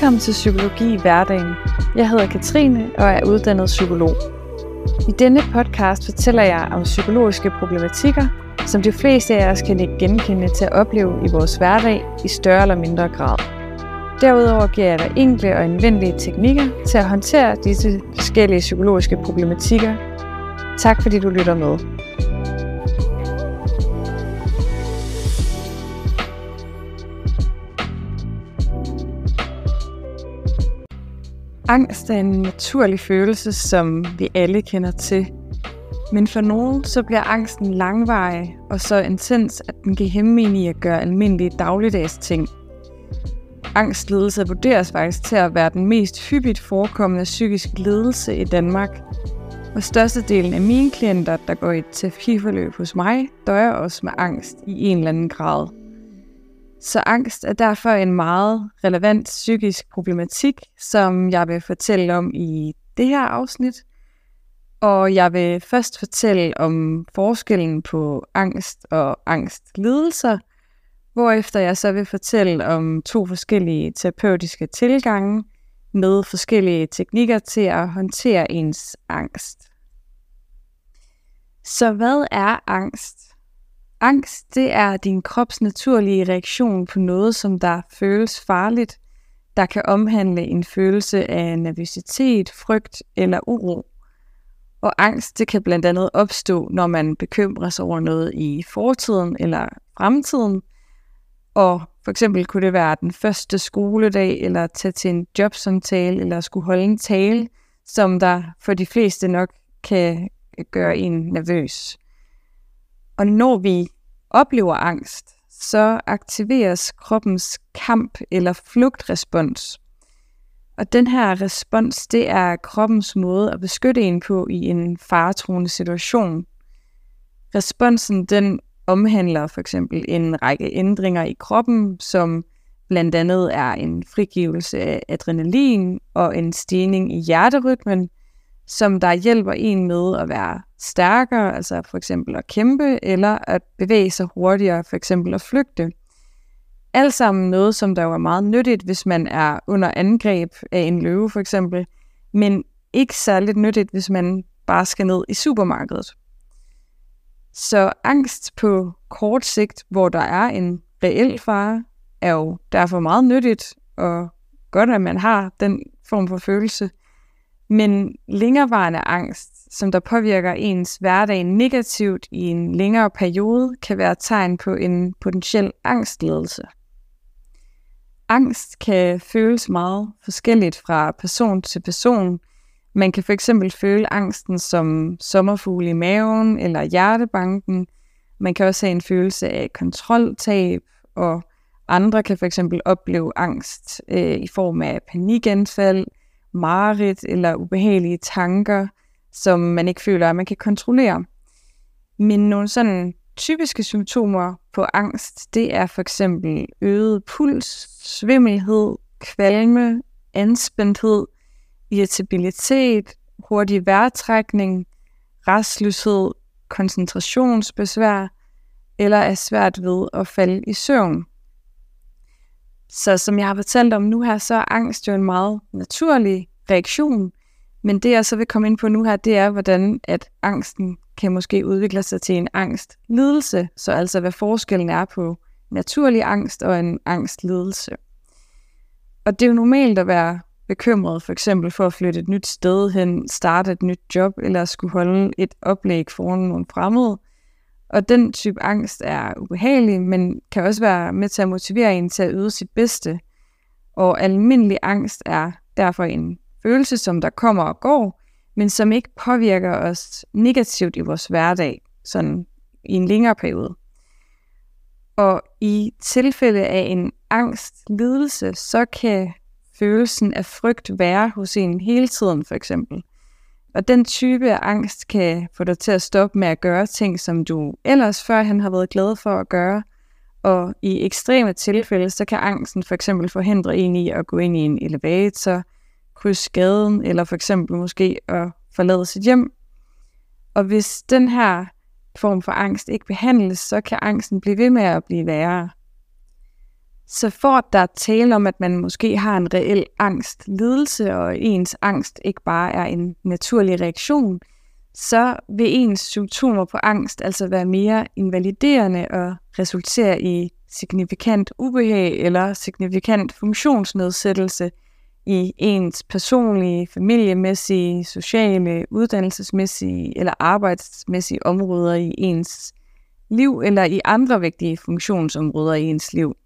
Velkommen til Psykologi i hverdagen. Jeg hedder Katrine og er uddannet psykolog. I denne podcast fortæller jeg om psykologiske problematikker, som de fleste af os kan ikke genkende til at opleve i vores hverdag i større eller mindre grad. Derudover giver jeg dig enkle og anvendelige teknikker til at håndtere disse forskellige psykologiske problematikker. Tak fordi du lytter med. Angst er en naturlig følelse, som vi alle kender til. Men for nogen så bliver angsten langvarig og så intens, at den kan hæmme en i at gøre almindelige dagligdags ting. Angstlidelse vurderes faktisk til at være den mest hyppigt forekommende psykisk lidelse i Danmark. Og størstedelen af mine klienter, der går i et terapiforløb hos mig, døjer også med angst i en eller anden grad. Så angst er derfor en meget relevant psykisk problematik, som jeg vil fortælle om i det her afsnit. Og jeg vil først fortælle om forskellen på angst og angstlidelser, hvorefter jeg så vil fortælle om to forskellige terapeutiske tilgange med forskellige teknikker til at håndtere ens angst. Så hvad er angst? Angst, det er din krops naturlige reaktion på noget, som der føles farligt, der kan omhandle en følelse af nervøsitet, frygt eller uro. Og angst, det kan blandt andet opstå, når man bekymrer sig over noget i fortiden eller fremtiden. Og for eksempel kunne det være den første skoledag, eller tage til en jobsamtale, eller skulle holde en tale, som der for de fleste nok kan gøre en nervøs. Og når vi oplever angst, så aktiveres kroppens kamp- eller flugtrespons. Og den her respons, det er kroppens måde at beskytte en på i en faretruende situation. Responsen, den omhandler for eksempel en række ændringer i kroppen, som blandt andet er en frigivelse af adrenalin og en stigning i hjerterytmen, som der hjælper en med at være stærkere, altså for eksempel at kæmpe, eller at bevæge sig hurtigere, for eksempel at flygte. Alt sammen noget, som der jo er meget nyttigt, hvis man er under angreb af en løve for eksempel, men ikke særligt nyttigt, hvis man bare skal ned i supermarkedet. Så angst på kort sigt, hvor der er en reel fare, er jo derfor meget nyttigt og godt, at man har den form for følelse. Men længerevarende angst, som der påvirker ens hverdag negativt i en længere periode, kan være tegn på en potentiel angstledelse. Angst kan føles meget forskelligt fra person til person. Man kan fx føle angsten som sommerfugle i maven eller hjertebanken. Man kan også have en følelse af kontroltab, og andre kan fx opleve angst øh, i form af panikanfald, mareridt eller ubehagelige tanker, som man ikke føler, at man kan kontrollere. Men nogle sådan typiske symptomer på angst, det er for eksempel øget puls, svimmelhed, kvalme, anspændthed, irritabilitet, hurtig vejrtrækning, restløshed, koncentrationsbesvær eller er svært ved at falde i søvn. Så som jeg har fortalt om nu her, så er angst jo en meget naturlig reaktion. Men det jeg så vil komme ind på nu her, det er, hvordan at angsten kan måske udvikle sig til en angstlidelse. Så altså hvad forskellen er på naturlig angst og en angstlidelse. Og det er jo normalt at være bekymret for eksempel for at flytte et nyt sted hen, starte et nyt job eller skulle holde et oplæg foran nogle fremmede. Og den type angst er ubehagelig, men kan også være med til at motivere en til at yde sit bedste. Og almindelig angst er derfor en følelse, som der kommer og går, men som ikke påvirker os negativt i vores hverdag, sådan i en længere periode. Og i tilfælde af en angstlidelse, så kan følelsen af frygt være hos en hele tiden, for eksempel. Og den type af angst kan få dig til at stoppe med at gøre ting, som du ellers før han har været glad for at gøre. Og i ekstreme tilfælde, så kan angsten for eksempel forhindre en i at gå ind i en elevator, krydse gaden, eller for eksempel måske at forlade sit hjem. Og hvis den her form for angst ikke behandles, så kan angsten blive ved med at blive værre. Så for at der er tale om, at man måske har en reel angst, lidelse, og ens angst ikke bare er en naturlig reaktion, så vil ens symptomer på angst altså være mere invaliderende og resultere i signifikant ubehag eller signifikant funktionsnedsættelse i ens personlige, familiemæssige, sociale, uddannelsesmæssige eller arbejdsmæssige områder i ens liv eller i andre vigtige funktionsområder i ens liv.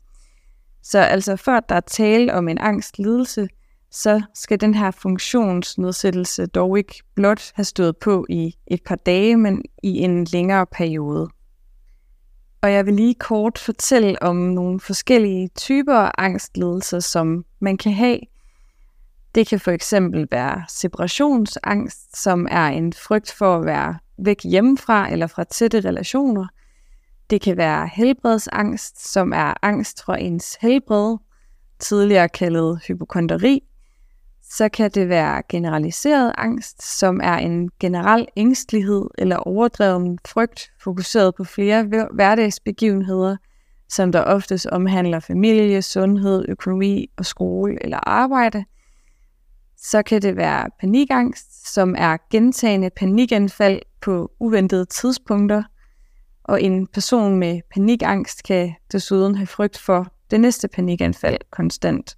Så altså før der er tale om en angstlidelse, så skal den her funktionsnedsættelse dog ikke blot have stået på i et par dage, men i en længere periode. Og jeg vil lige kort fortælle om nogle forskellige typer af angstlidelser, som man kan have. Det kan for eksempel være separationsangst, som er en frygt for at være væk hjemmefra eller fra tætte relationer. Det kan være helbredsangst, som er angst for ens helbred, tidligere kaldet hypokonderi. Så kan det være generaliseret angst, som er en generel ængstelighed eller overdreven frygt, fokuseret på flere hverdagsbegivenheder, som der oftest omhandler familie, sundhed, økonomi og skole eller arbejde. Så kan det være panikangst, som er gentagende panikanfald på uventede tidspunkter, og en person med panikangst kan desuden have frygt for det næste panikanfald konstant.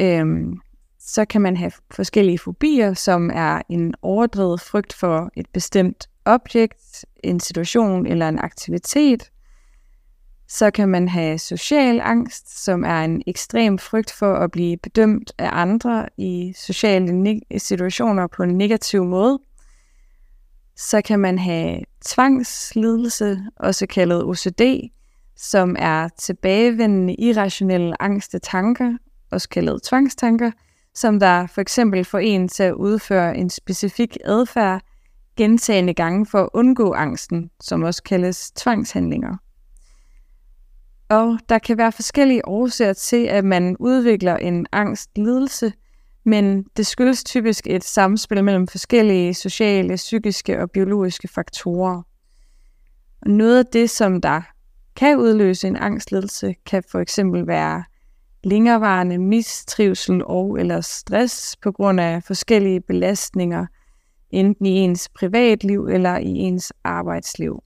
Øhm, så kan man have forskellige fobier, som er en overdrevet frygt for et bestemt objekt, en situation eller en aktivitet. Så kan man have social angst, som er en ekstrem frygt for at blive bedømt af andre i sociale situationer på en negativ måde. Så kan man have tvangslidelse, også kaldet OCD, som er tilbagevendende irrationelle angste tanker, også kaldet tvangstanker, som der for eksempel får en til at udføre en specifik adfærd gentagende gange for at undgå angsten, som også kaldes tvangshandlinger. Og der kan være forskellige årsager til, at man udvikler en angstlidelse, men det skyldes typisk et samspil mellem forskellige sociale, psykiske og biologiske faktorer. Og noget af det, som der kan udløse en angstlidelse, kan for eksempel være længerevarende mistrivsel og eller stress på grund af forskellige belastninger, enten i ens privatliv eller i ens arbejdsliv.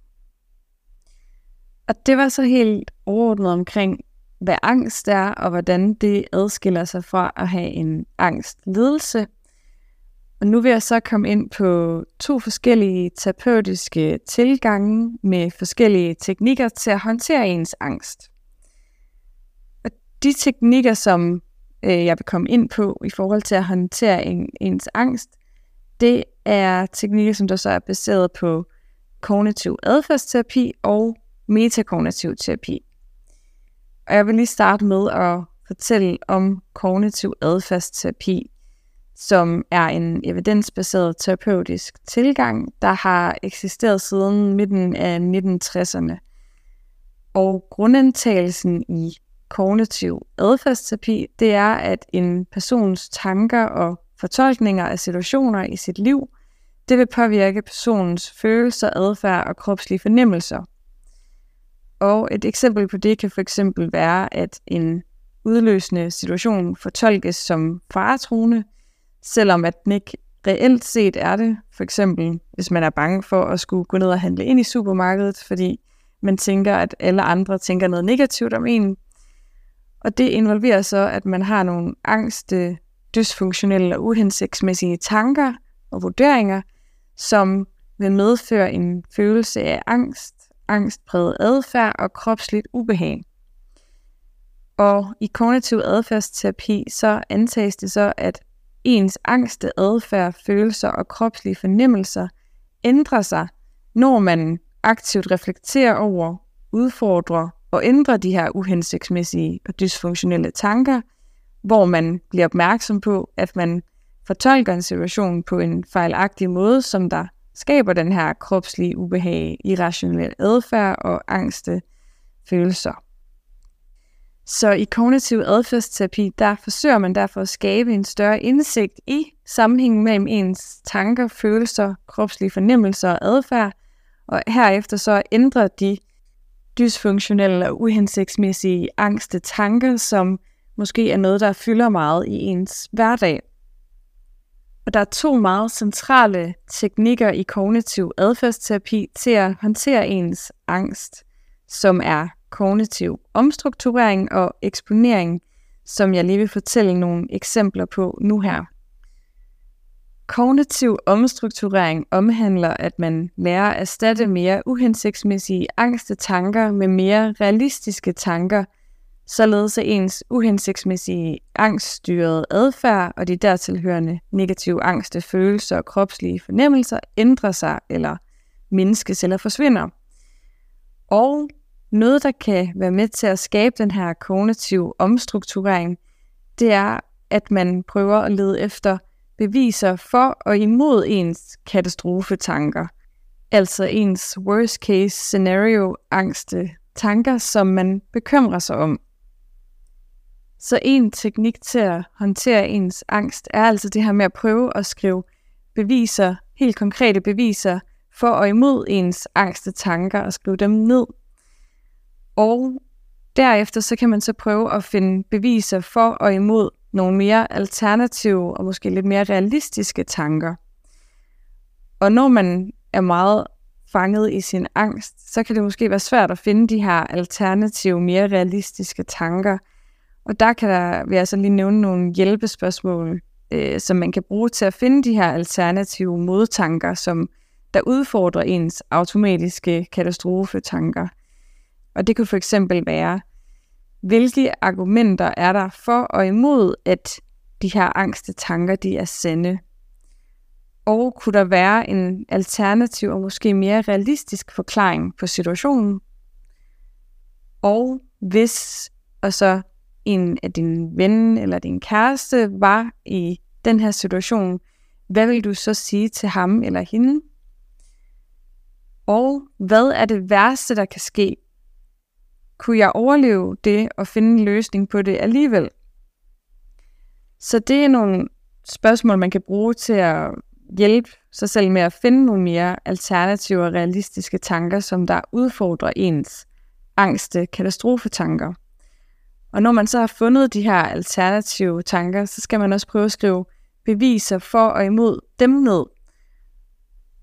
Og det var så helt overordnet omkring, hvad angst er, og hvordan det adskiller sig fra at have en angstlidelse. Og nu vil jeg så komme ind på to forskellige terapeutiske tilgange med forskellige teknikker til at håndtere ens angst de teknikker, som øh, jeg vil komme ind på i forhold til at håndtere en, ens angst, det er teknikker, som der så er baseret på kognitiv adfærdsterapi og metakognitiv terapi. Og jeg vil lige starte med at fortælle om kognitiv adfærdsterapi, som er en evidensbaseret terapeutisk tilgang, der har eksisteret siden midten af 1960'erne. Og grundantagelsen i kognitiv adfærdsterapi, det er, at en persons tanker og fortolkninger af situationer i sit liv, det vil påvirke personens følelser, adfærd og kropslige fornemmelser. Og et eksempel på det kan for eksempel være, at en udløsende situation fortolkes som faretruende, selvom at den ikke reelt set er det. For eksempel, hvis man er bange for at skulle gå ned og handle ind i supermarkedet, fordi man tænker, at alle andre tænker noget negativt om en, og det involverer så, at man har nogle angste, dysfunktionelle og uhensigtsmæssige tanker og vurderinger, som vil medføre en følelse af angst, angstpræget adfærd og kropsligt ubehag. Og i kognitiv adfærdsterapi så antages det så, at ens angste adfærd, følelser og kropslige fornemmelser ændrer sig, når man aktivt reflekterer over, udfordrer og ændrer de her uhensigtsmæssige og dysfunktionelle tanker, hvor man bliver opmærksom på, at man fortolker en situation på en fejlagtig måde, som der skaber den her kropslige ubehag, irrationelle adfærd og angste følelser. Så i kognitiv adfærdsterapi, der forsøger man derfor at skabe en større indsigt i sammenhængen mellem ens tanker, følelser, kropslige fornemmelser og adfærd, og herefter så ændre de dysfunktionelle og uhensigtsmæssige angste tanker, som måske er noget, der fylder meget i ens hverdag. Og der er to meget centrale teknikker i kognitiv adfærdsterapi til at håndtere ens angst, som er kognitiv omstrukturering og eksponering, som jeg lige vil fortælle nogle eksempler på nu her. Kognitiv omstrukturering omhandler, at man lærer at erstatte mere uhensigtsmæssige angste tanker med mere realistiske tanker, således at ens uhensigtsmæssige angststyrede adfærd og de dertilhørende negative angste følelser og kropslige fornemmelser ændrer sig eller mindskes eller forsvinder. Og noget, der kan være med til at skabe den her kognitive omstrukturering, det er, at man prøver at lede efter beviser for og imod ens katastrofetanker. Altså ens worst case scenario angste tanker, som man bekymrer sig om. Så en teknik til at håndtere ens angst er altså det her med at prøve at skrive beviser, helt konkrete beviser, for og imod ens angste tanker og skrive dem ned. Og derefter så kan man så prøve at finde beviser for og imod nogle mere alternative og måske lidt mere realistiske tanker. Og når man er meget fanget i sin angst, så kan det måske være svært at finde de her alternative, mere realistiske tanker. Og der kan der, vil jeg så lige nævne nogle hjælpespørgsmål, øh, som man kan bruge til at finde de her alternative modtanker, som der udfordrer ens automatiske katastrofetanker. Og det kunne for eksempel være, hvilke argumenter er der for og imod, at de her angste tanker, de er sande? Og kunne der være en alternativ og måske mere realistisk forklaring på situationen? Og hvis og så en af din ven eller din kæreste var i den her situation, hvad vil du så sige til ham eller hende? Og hvad er det værste, der kan ske, kunne jeg overleve det og finde en løsning på det alligevel? Så det er nogle spørgsmål, man kan bruge til at hjælpe sig selv med at finde nogle mere alternative og realistiske tanker, som der udfordrer ens angste katastrofetanker. Og når man så har fundet de her alternative tanker, så skal man også prøve at skrive beviser for og imod dem ned.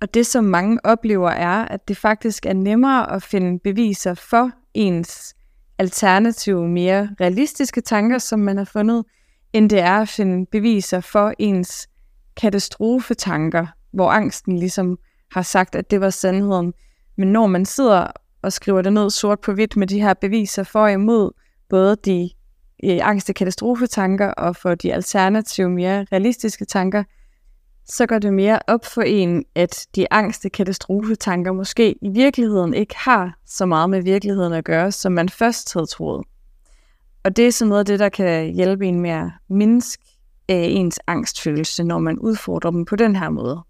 Og det, som mange oplever, er, at det faktisk er nemmere at finde beviser for ens alternative, mere realistiske tanker, som man har fundet, end det er at finde beviser for ens katastrofetanker, hvor angsten ligesom har sagt, at det var sandheden. Men når man sidder og skriver det ned sort på hvidt med de her beviser for og imod, både de øh, angste katastrofetanker og for de alternative, mere realistiske tanker, så går det mere op for en, at de angste katastrofetanker måske i virkeligheden ikke har så meget med virkeligheden at gøre, som man først havde troet. Og det er sådan noget af det, der kan hjælpe en med at mindske øh, ens angstfølelse, når man udfordrer dem på den her måde.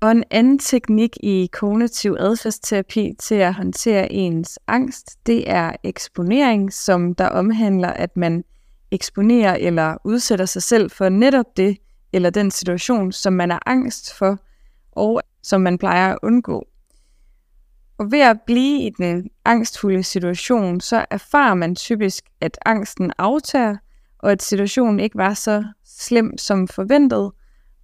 Og en anden teknik i kognitiv adfærdsterapi til at håndtere ens angst, det er eksponering, som der omhandler, at man eksponerer eller udsætter sig selv for netop det, eller den situation, som man er angst for, og som man plejer at undgå. Og ved at blive i den angstfulde situation, så erfarer man typisk, at angsten aftager, og at situationen ikke var så slem som forventet,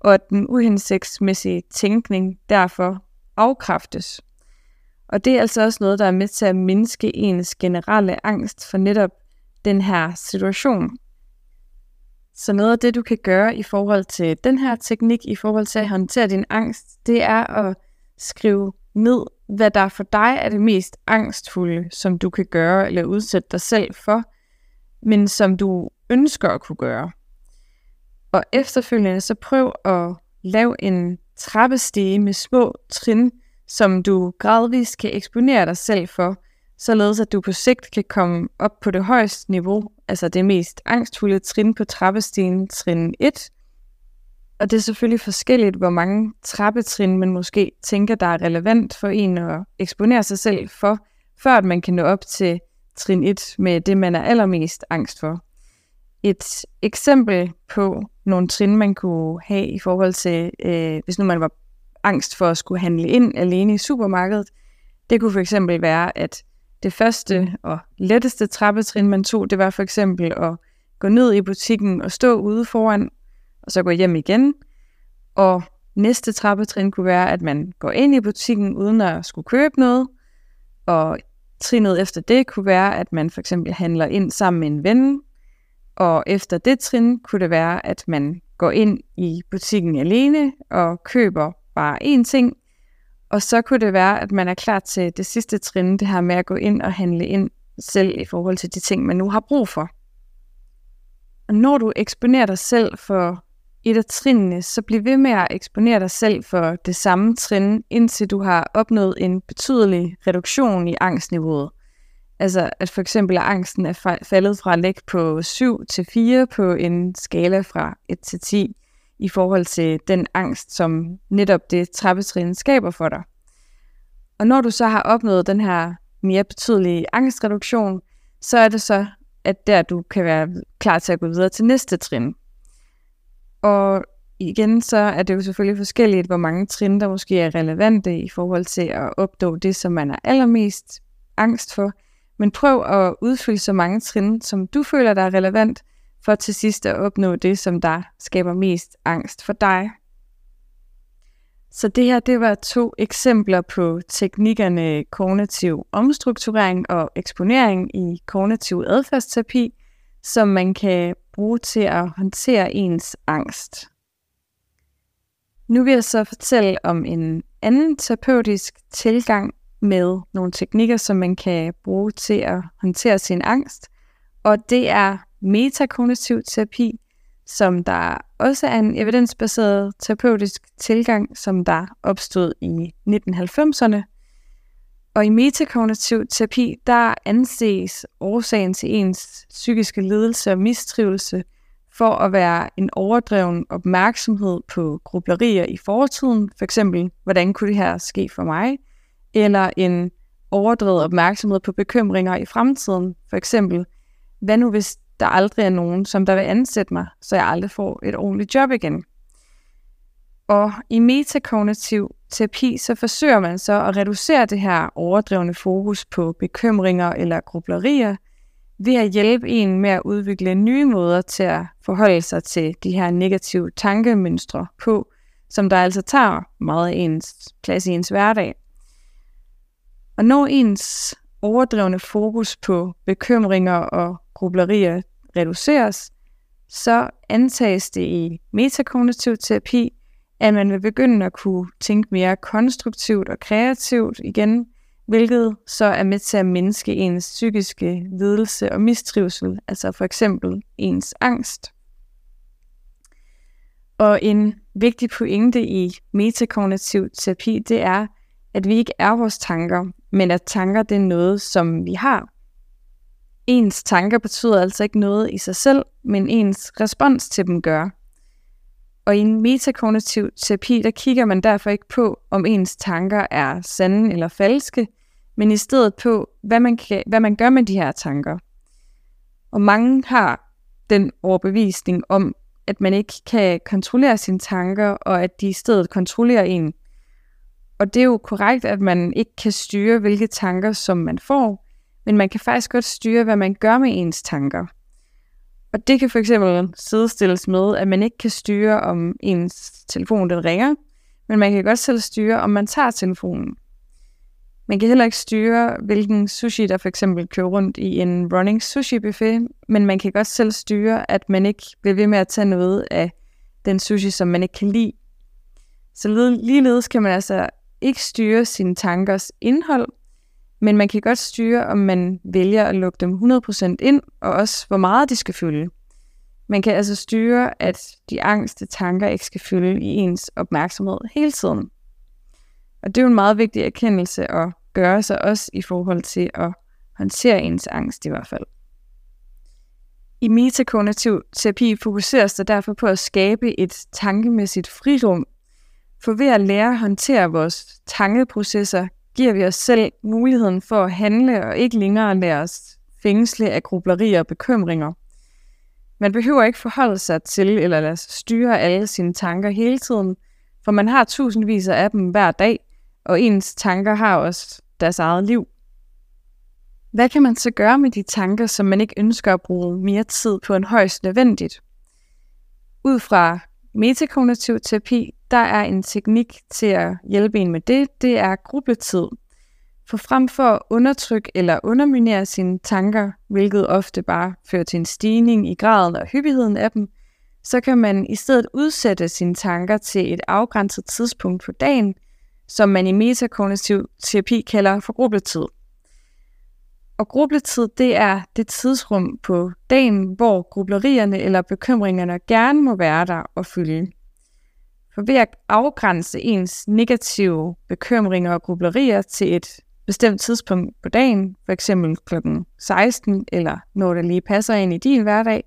og at den uhensigtsmæssige tænkning derfor afkræftes. Og det er altså også noget, der er med til at mindske ens generelle angst for netop den her situation. Så noget af det, du kan gøre i forhold til den her teknik, i forhold til at håndtere din angst, det er at skrive ned, hvad der for dig er det mest angstfulde, som du kan gøre eller udsætte dig selv for, men som du ønsker at kunne gøre. Og efterfølgende så prøv at lave en trappestige med små trin, som du gradvist kan eksponere dig selv for, således at du på sigt kan komme op på det højeste niveau, altså det mest angstfulde trin på trappestigen, trin 1. Og det er selvfølgelig forskelligt, hvor mange trappetrin man måske tænker, der er relevant for en at eksponere sig selv for, før at man kan nå op til trin 1 med det, man er allermest angst for. Et eksempel på nogle trin, man kunne have i forhold til, øh, hvis nu man var angst for at skulle handle ind alene i supermarkedet, Det kunne for eksempel være, at det første og letteste trappetrin, man tog, det var for eksempel at gå ned i butikken og stå ude foran, og så gå hjem igen. Og næste trappetrin kunne være, at man går ind i butikken uden at skulle købe noget. Og trinet efter det kunne være, at man for eksempel handler ind sammen med en ven. Og efter det trin kunne det være, at man går ind i butikken alene og køber bare én ting. Og så kunne det være, at man er klar til det sidste trin, det her med at gå ind og handle ind selv i forhold til de ting, man nu har brug for. Og når du eksponerer dig selv for et af trinene, så bliv ved med at eksponere dig selv for det samme trin, indtil du har opnået en betydelig reduktion i angstniveauet. Altså at for eksempel angsten er faldet fra at ligge på 7 til 4 på en skala fra 1 til 10 i forhold til den angst, som netop det trappetrin skaber for dig. Og når du så har opnået den her mere betydelige angstreduktion, så er det så, at der du kan være klar til at gå videre til næste trin. Og igen, så er det jo selvfølgelig forskelligt, hvor mange trin, der måske er relevante i forhold til at opnå det, som man er allermest angst for. Men prøv at udfylde så mange trin, som du føler, der er relevant, for til sidst at opnå det, som der skaber mest angst for dig. Så det her, det var to eksempler på teknikkerne kognitiv omstrukturering og eksponering i kognitiv adfærdsterapi, som man kan bruge til at håndtere ens angst. Nu vil jeg så fortælle om en anden terapeutisk tilgang med nogle teknikker, som man kan bruge til at håndtere sin angst, og det er metakognitiv terapi, som der også er en evidensbaseret terapeutisk tilgang, som der opstod i 1990'erne. Og i metakognitiv terapi, der anses årsagen til ens psykiske lidelse og mistrivelse for at være en overdreven opmærksomhed på grublerier i fortiden, for eksempel, hvordan kunne det her ske for mig, eller en overdrevet opmærksomhed på bekymringer i fremtiden, for eksempel, hvad nu hvis der aldrig er nogen, som der vil ansætte mig, så jeg aldrig får et ordentligt job igen. Og i metakognitiv terapi, så forsøger man så at reducere det her overdrevne fokus på bekymringer eller grublerier, ved at hjælpe en med at udvikle nye måder til at forholde sig til de her negative tankemønstre på, som der altså tager meget af ens plads i ens hverdag. Og når ens overdrevne fokus på bekymringer og grublerier reduceres, så antages det i metakognitiv terapi, at man vil begynde at kunne tænke mere konstruktivt og kreativt igen, hvilket så er med til at mindske ens psykiske lidelse og mistrivsel, altså for eksempel ens angst. Og en vigtig pointe i metakognitiv terapi, det er, at vi ikke er vores tanker, men at tanker det er noget, som vi har. Ens tanker betyder altså ikke noget i sig selv, men ens respons til dem gør. Og i en metakognitiv terapi, der kigger man derfor ikke på, om ens tanker er sande eller falske, men i stedet på, hvad man, kan, hvad man gør med de her tanker. Og mange har den overbevisning om, at man ikke kan kontrollere sine tanker, og at de i stedet kontrollerer en. Og det er jo korrekt, at man ikke kan styre, hvilke tanker, som man får, men man kan faktisk godt styre, hvad man gør med ens tanker. Og det kan for eksempel sidestilles med, at man ikke kan styre, om ens telefon den ringer, men man kan godt selv styre, om man tager telefonen. Man kan heller ikke styre, hvilken sushi, der for eksempel kører rundt i en running sushi buffet, men man kan godt selv styre, at man ikke bliver ved med at tage noget af den sushi, som man ikke kan lide. Så ligeledes kan man altså ikke styre sine tankers indhold, men man kan godt styre, om man vælger at lukke dem 100% ind, og også hvor meget de skal fylde. Man kan altså styre, at de angste tanker ikke skal fylde i ens opmærksomhed hele tiden. Og det er jo en meget vigtig erkendelse at gøre sig også i forhold til at håndtere ens angst i hvert fald. I metakognitiv terapi fokuseres der derfor på at skabe et tankemæssigt frirum, for ved at lære at håndtere vores tankeprocesser, giver vi os selv muligheden for at handle og ikke længere lade os fængsle af grublerier og bekymringer. Man behøver ikke forholde sig til eller lade sig styre alle sine tanker hele tiden, for man har tusindvis af dem hver dag, og ens tanker har også deres eget liv. Hvad kan man så gøre med de tanker, som man ikke ønsker at bruge mere tid på end højst nødvendigt? Ud fra metakognitiv terapi, der er en teknik til at hjælpe en med det, det er grubletid. For frem for at undertrykke eller underminere sine tanker, hvilket ofte bare fører til en stigning i graden og hyppigheden af dem, så kan man i stedet udsætte sine tanker til et afgrænset tidspunkt på dagen, som man i metakognitiv terapi kalder for grubletid. Og grubletid, det er det tidsrum på dagen, hvor grublerierne eller bekymringerne gerne må være der og fylde. For ved at afgrænse ens negative bekymringer og grublerier til et bestemt tidspunkt på dagen, f.eks. kl. 16, eller når det lige passer ind i din hverdag,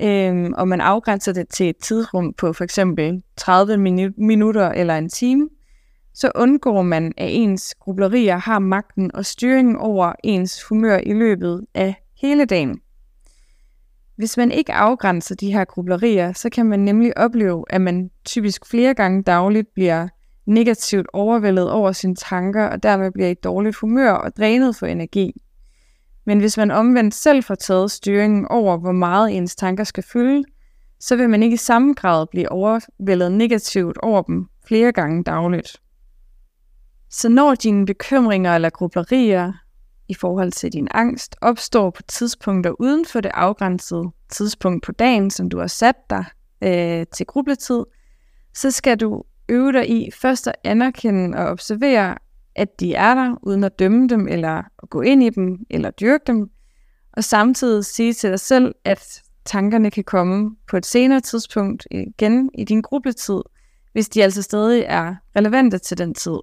øhm, og man afgrænser det til et tidsrum på for eksempel 30 minutter eller en time, så undgår man, at ens grublerier har magten og styringen over ens humør i løbet af hele dagen. Hvis man ikke afgrænser de her grublerier, så kan man nemlig opleve, at man typisk flere gange dagligt bliver negativt overvældet over sine tanker, og dermed bliver i dårligt humør og drænet for energi. Men hvis man omvendt selv får taget styringen over, hvor meget ens tanker skal fylde, så vil man ikke i samme grad blive overvældet negativt over dem flere gange dagligt. Så når dine bekymringer eller grublerier i forhold til din angst opstår på tidspunkter uden for det afgrænsede tidspunkt på dagen, som du har sat dig øh, til grubletid, så skal du øve dig i først at anerkende og observere, at de er der, uden at dømme dem, eller at gå ind i dem, eller dyrke dem, og samtidig sige til dig selv, at tankerne kan komme på et senere tidspunkt igen i din grubletid, hvis de altså stadig er relevante til den tid.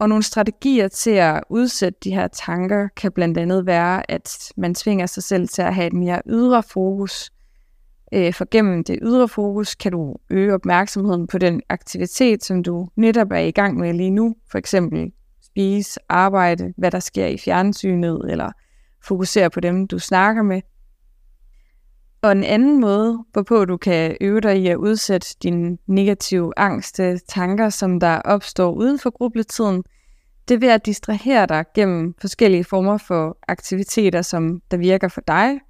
Og nogle strategier til at udsætte de her tanker kan blandt andet være, at man tvinger sig selv til at have et mere ydre fokus. Øh, for gennem det ydre fokus kan du øge opmærksomheden på den aktivitet, som du netop er i gang med lige nu. For eksempel spise, arbejde, hvad der sker i fjernsynet, eller fokusere på dem, du snakker med. Og en anden måde, hvorpå du kan øve dig i at udsætte dine negative angste tanker, som der opstår uden for grubletiden, det er ved at distrahere dig gennem forskellige former for aktiviteter, som der virker for dig.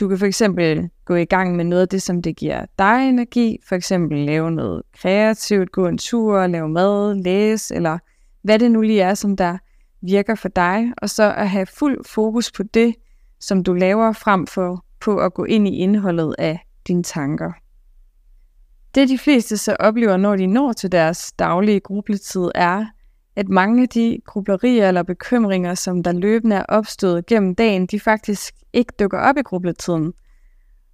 Du kan for eksempel gå i gang med noget af det, som det giver dig energi, for eksempel lave noget kreativt, gå en tur, lave mad, læse, eller hvad det nu lige er, som der virker for dig, og så at have fuld fokus på det, som du laver frem for på at gå ind i indholdet af dine tanker. Det de fleste så oplever, når de når til deres daglige grubletid, er, at mange af de grublerier eller bekymringer, som der løbende er opstået gennem dagen, de faktisk ikke dukker op i grubletiden.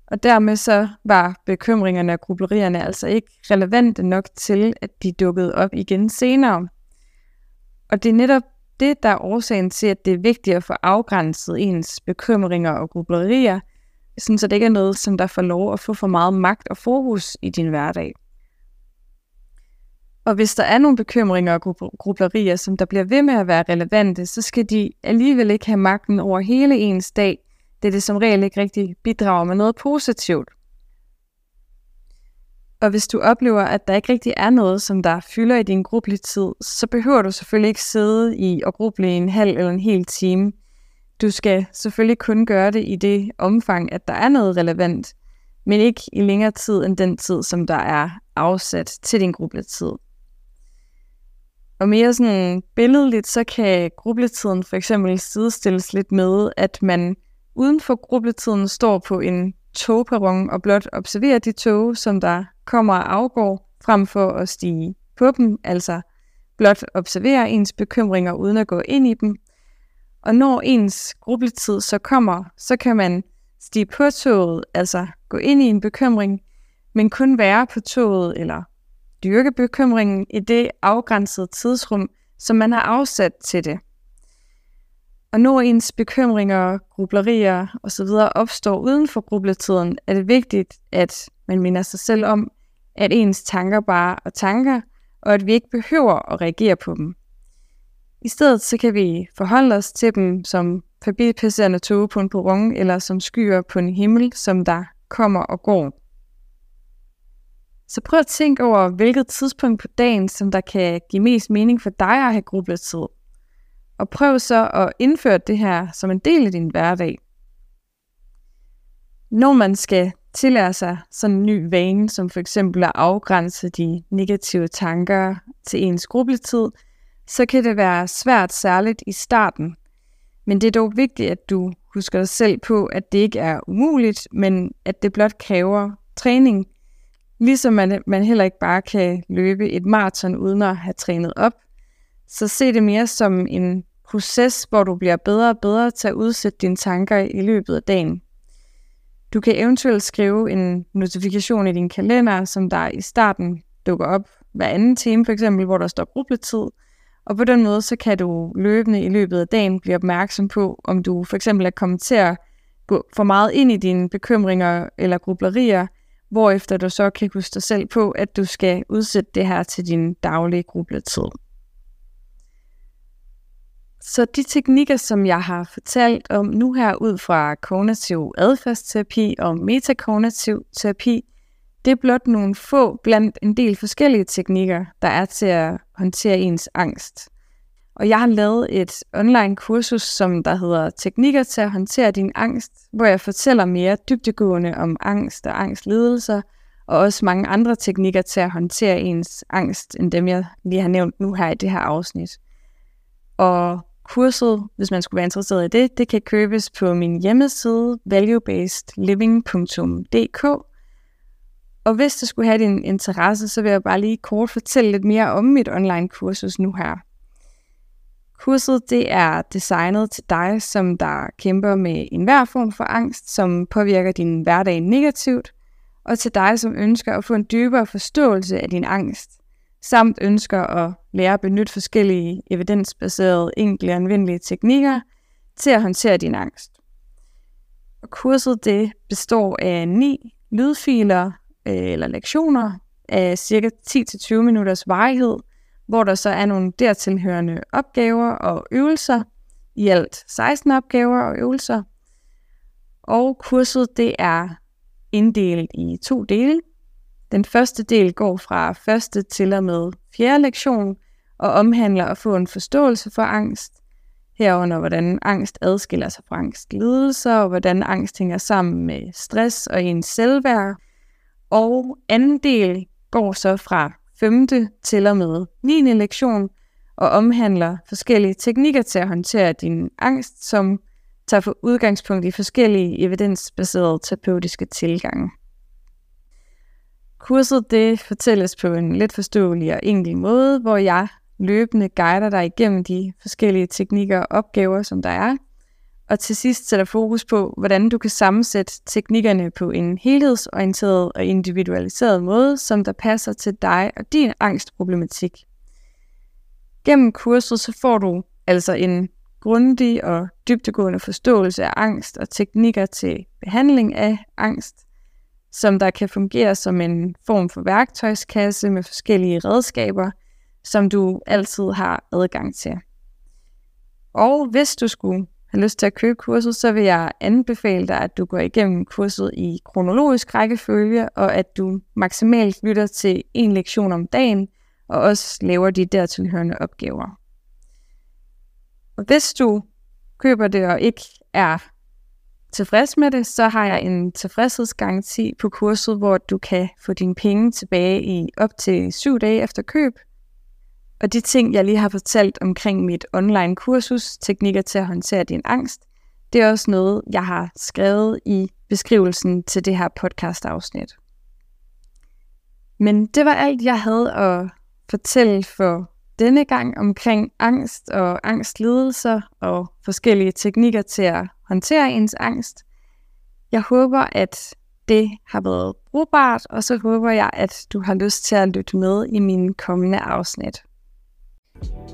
Og dermed så var bekymringerne og grublerierne altså ikke relevante nok til, at de dukkede op igen senere. Og det er netop det, der er årsagen til, at det er vigtigt at få afgrænset ens bekymringer og grublerier, sådan så det ikke er noget, som der får lov at få for meget magt og fokus i din hverdag. Og hvis der er nogle bekymringer og grublerier, som der bliver ved med at være relevante, så skal de alligevel ikke have magten over hele ens dag, det er det som regel ikke rigtig bidrager med noget positivt. Og hvis du oplever, at der ikke rigtig er noget, som der fylder i din grubletid, så behøver du selvfølgelig ikke sidde i og gruble i en halv eller en hel time. Du skal selvfølgelig kun gøre det i det omfang, at der er noget relevant, men ikke i længere tid end den tid, som der er afsat til din grubletid. Og mere sådan billedligt, så kan grubletiden for eksempel sidestilles lidt med, at man uden for grubletiden står på en togperron og blot observerer de tog, som der kommer og afgår, frem for at stige på dem, altså blot observere ens bekymringer uden at gå ind i dem. Og når ens grubletid så kommer, så kan man stige på toget, altså gå ind i en bekymring, men kun være på toget eller dyrke bekymringen i det afgrænsede tidsrum, som man har afsat til det. Og når ens bekymringer, grublerier osv. opstår uden for grubletiden, er det vigtigt, at man minder sig selv om, at ens tanker bare er tanker, og at vi ikke behøver at reagere på dem. I stedet så kan vi forholde os til dem som forbipasserende tog på en perron, eller som skyer på en himmel, som der kommer og går. Så prøv at tænke over, hvilket tidspunkt på dagen, som der kan give mest mening for dig at have grubletid. Og prøv så at indføre det her som en del af din hverdag. Når man skal tillære sig sådan en ny vane, som for eksempel at afgrænse de negative tanker til ens grubletid, så kan det være svært særligt i starten. Men det er dog vigtigt, at du husker dig selv på, at det ikke er umuligt, men at det blot kræver træning. Ligesom man, man heller ikke bare kan løbe et maraton uden at have trænet op, så se det mere som en proces, hvor du bliver bedre og bedre til at udsætte dine tanker i løbet af dagen. Du kan eventuelt skrive en notifikation i din kalender, som der i starten dukker op hver anden time, for eksempel, hvor der står grubletid. Og på den måde, så kan du løbende i løbet af dagen blive opmærksom på, om du for eksempel er kommet til at gå for meget ind i dine bekymringer eller grublerier, hvorefter du så kan huske dig selv på, at du skal udsætte det her til din daglige grubletid. Så de teknikker, som jeg har fortalt om nu her ud fra kognitiv adfærdsterapi og metakognitiv terapi, det er blot nogle få blandt en del forskellige teknikker, der er til at håndtere ens angst. Og jeg har lavet et online kursus, som der hedder Teknikker til at håndtere din angst, hvor jeg fortæller mere dybdegående om angst og angstlidelser, og også mange andre teknikker til at håndtere ens angst, end dem jeg lige har nævnt nu her i det her afsnit. Og kurset, hvis man skulle være interesseret i det, det kan købes på min hjemmeside valuebasedliving.dk. Og hvis det skulle have din interesse, så vil jeg bare lige kort fortælle lidt mere om mit online kursus nu her. Kurset det er designet til dig, som der kæmper med enhver form for angst, som påvirker din hverdag negativt, og til dig, som ønsker at få en dybere forståelse af din angst, samt ønsker at lære at benytte forskellige evidensbaserede, enkle og anvendelige teknikker til at håndtere din angst. Og kurset det består af ni lydfiler øh, eller lektioner af cirka 10-20 minutters varighed, hvor der så er nogle dertilhørende opgaver og øvelser, i alt 16 opgaver og øvelser. Og kurset det er inddelt i to dele. Den første del går fra første til og med fjerde lektion og omhandler at få en forståelse for angst, herunder hvordan angst adskiller sig fra angstlidelser, og hvordan angst hænger sammen med stress og ens selvværd. Og anden del går så fra 5. til og med 9. lektion og omhandler forskellige teknikker til at håndtere din angst, som tager for udgangspunkt i forskellige evidensbaserede terapeutiske tilgange. Kurset det fortælles på en let forståelig og enkel måde, hvor jeg løbende guider dig igennem de forskellige teknikker og opgaver, som der er, og til sidst sætter fokus på, hvordan du kan sammensætte teknikkerne på en helhedsorienteret og individualiseret måde, som der passer til dig og din angstproblematik. Gennem kurset så får du altså en grundig og dybtegående forståelse af angst og teknikker til behandling af angst, som der kan fungere som en form for værktøjskasse med forskellige redskaber, som du altid har adgang til. Og hvis du skulle har lyst til at købe kurset, så vil jeg anbefale dig, at du går igennem kurset i kronologisk rækkefølge, og at du maksimalt lytter til en lektion om dagen, og også laver de dertilhørende opgaver. Og hvis du køber det og ikke er tilfreds med det, så har jeg en tilfredshedsgaranti på kurset, hvor du kan få dine penge tilbage i op til syv dage efter køb. Og de ting, jeg lige har fortalt omkring mit online kursus, teknikker til at håndtere din angst, det er også noget, jeg har skrevet i beskrivelsen til det her podcast-afsnit. Men det var alt, jeg havde at fortælle for denne gang omkring angst og angstlidelser og forskellige teknikker til at håndtere ens angst. Jeg håber, at det har været brugbart, og så håber jeg, at du har lyst til at lytte med i mine kommende afsnit.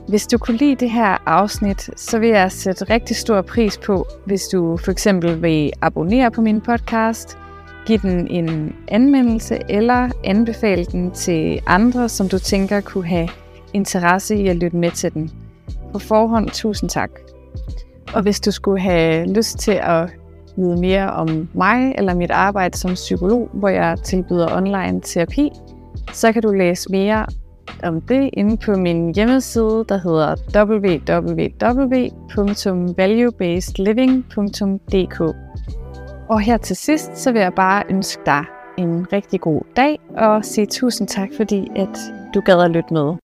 Hvis du kunne lide det her afsnit, så vil jeg sætte rigtig stor pris på, hvis du for eksempel vil abonnere på min podcast, give den en anmeldelse eller anbefale den til andre, som du tænker kunne have interesse i at lytte med til den. På forhånd, tusind tak. Og hvis du skulle have lyst til at vide mere om mig eller mit arbejde som psykolog, hvor jeg tilbyder online terapi, så kan du læse mere om det inde på min hjemmeside, der hedder www.valuebasedliving.dk. Og her til sidst, så vil jeg bare ønske dig en rigtig god dag, og sige tusind tak, fordi at du gad at lytte med.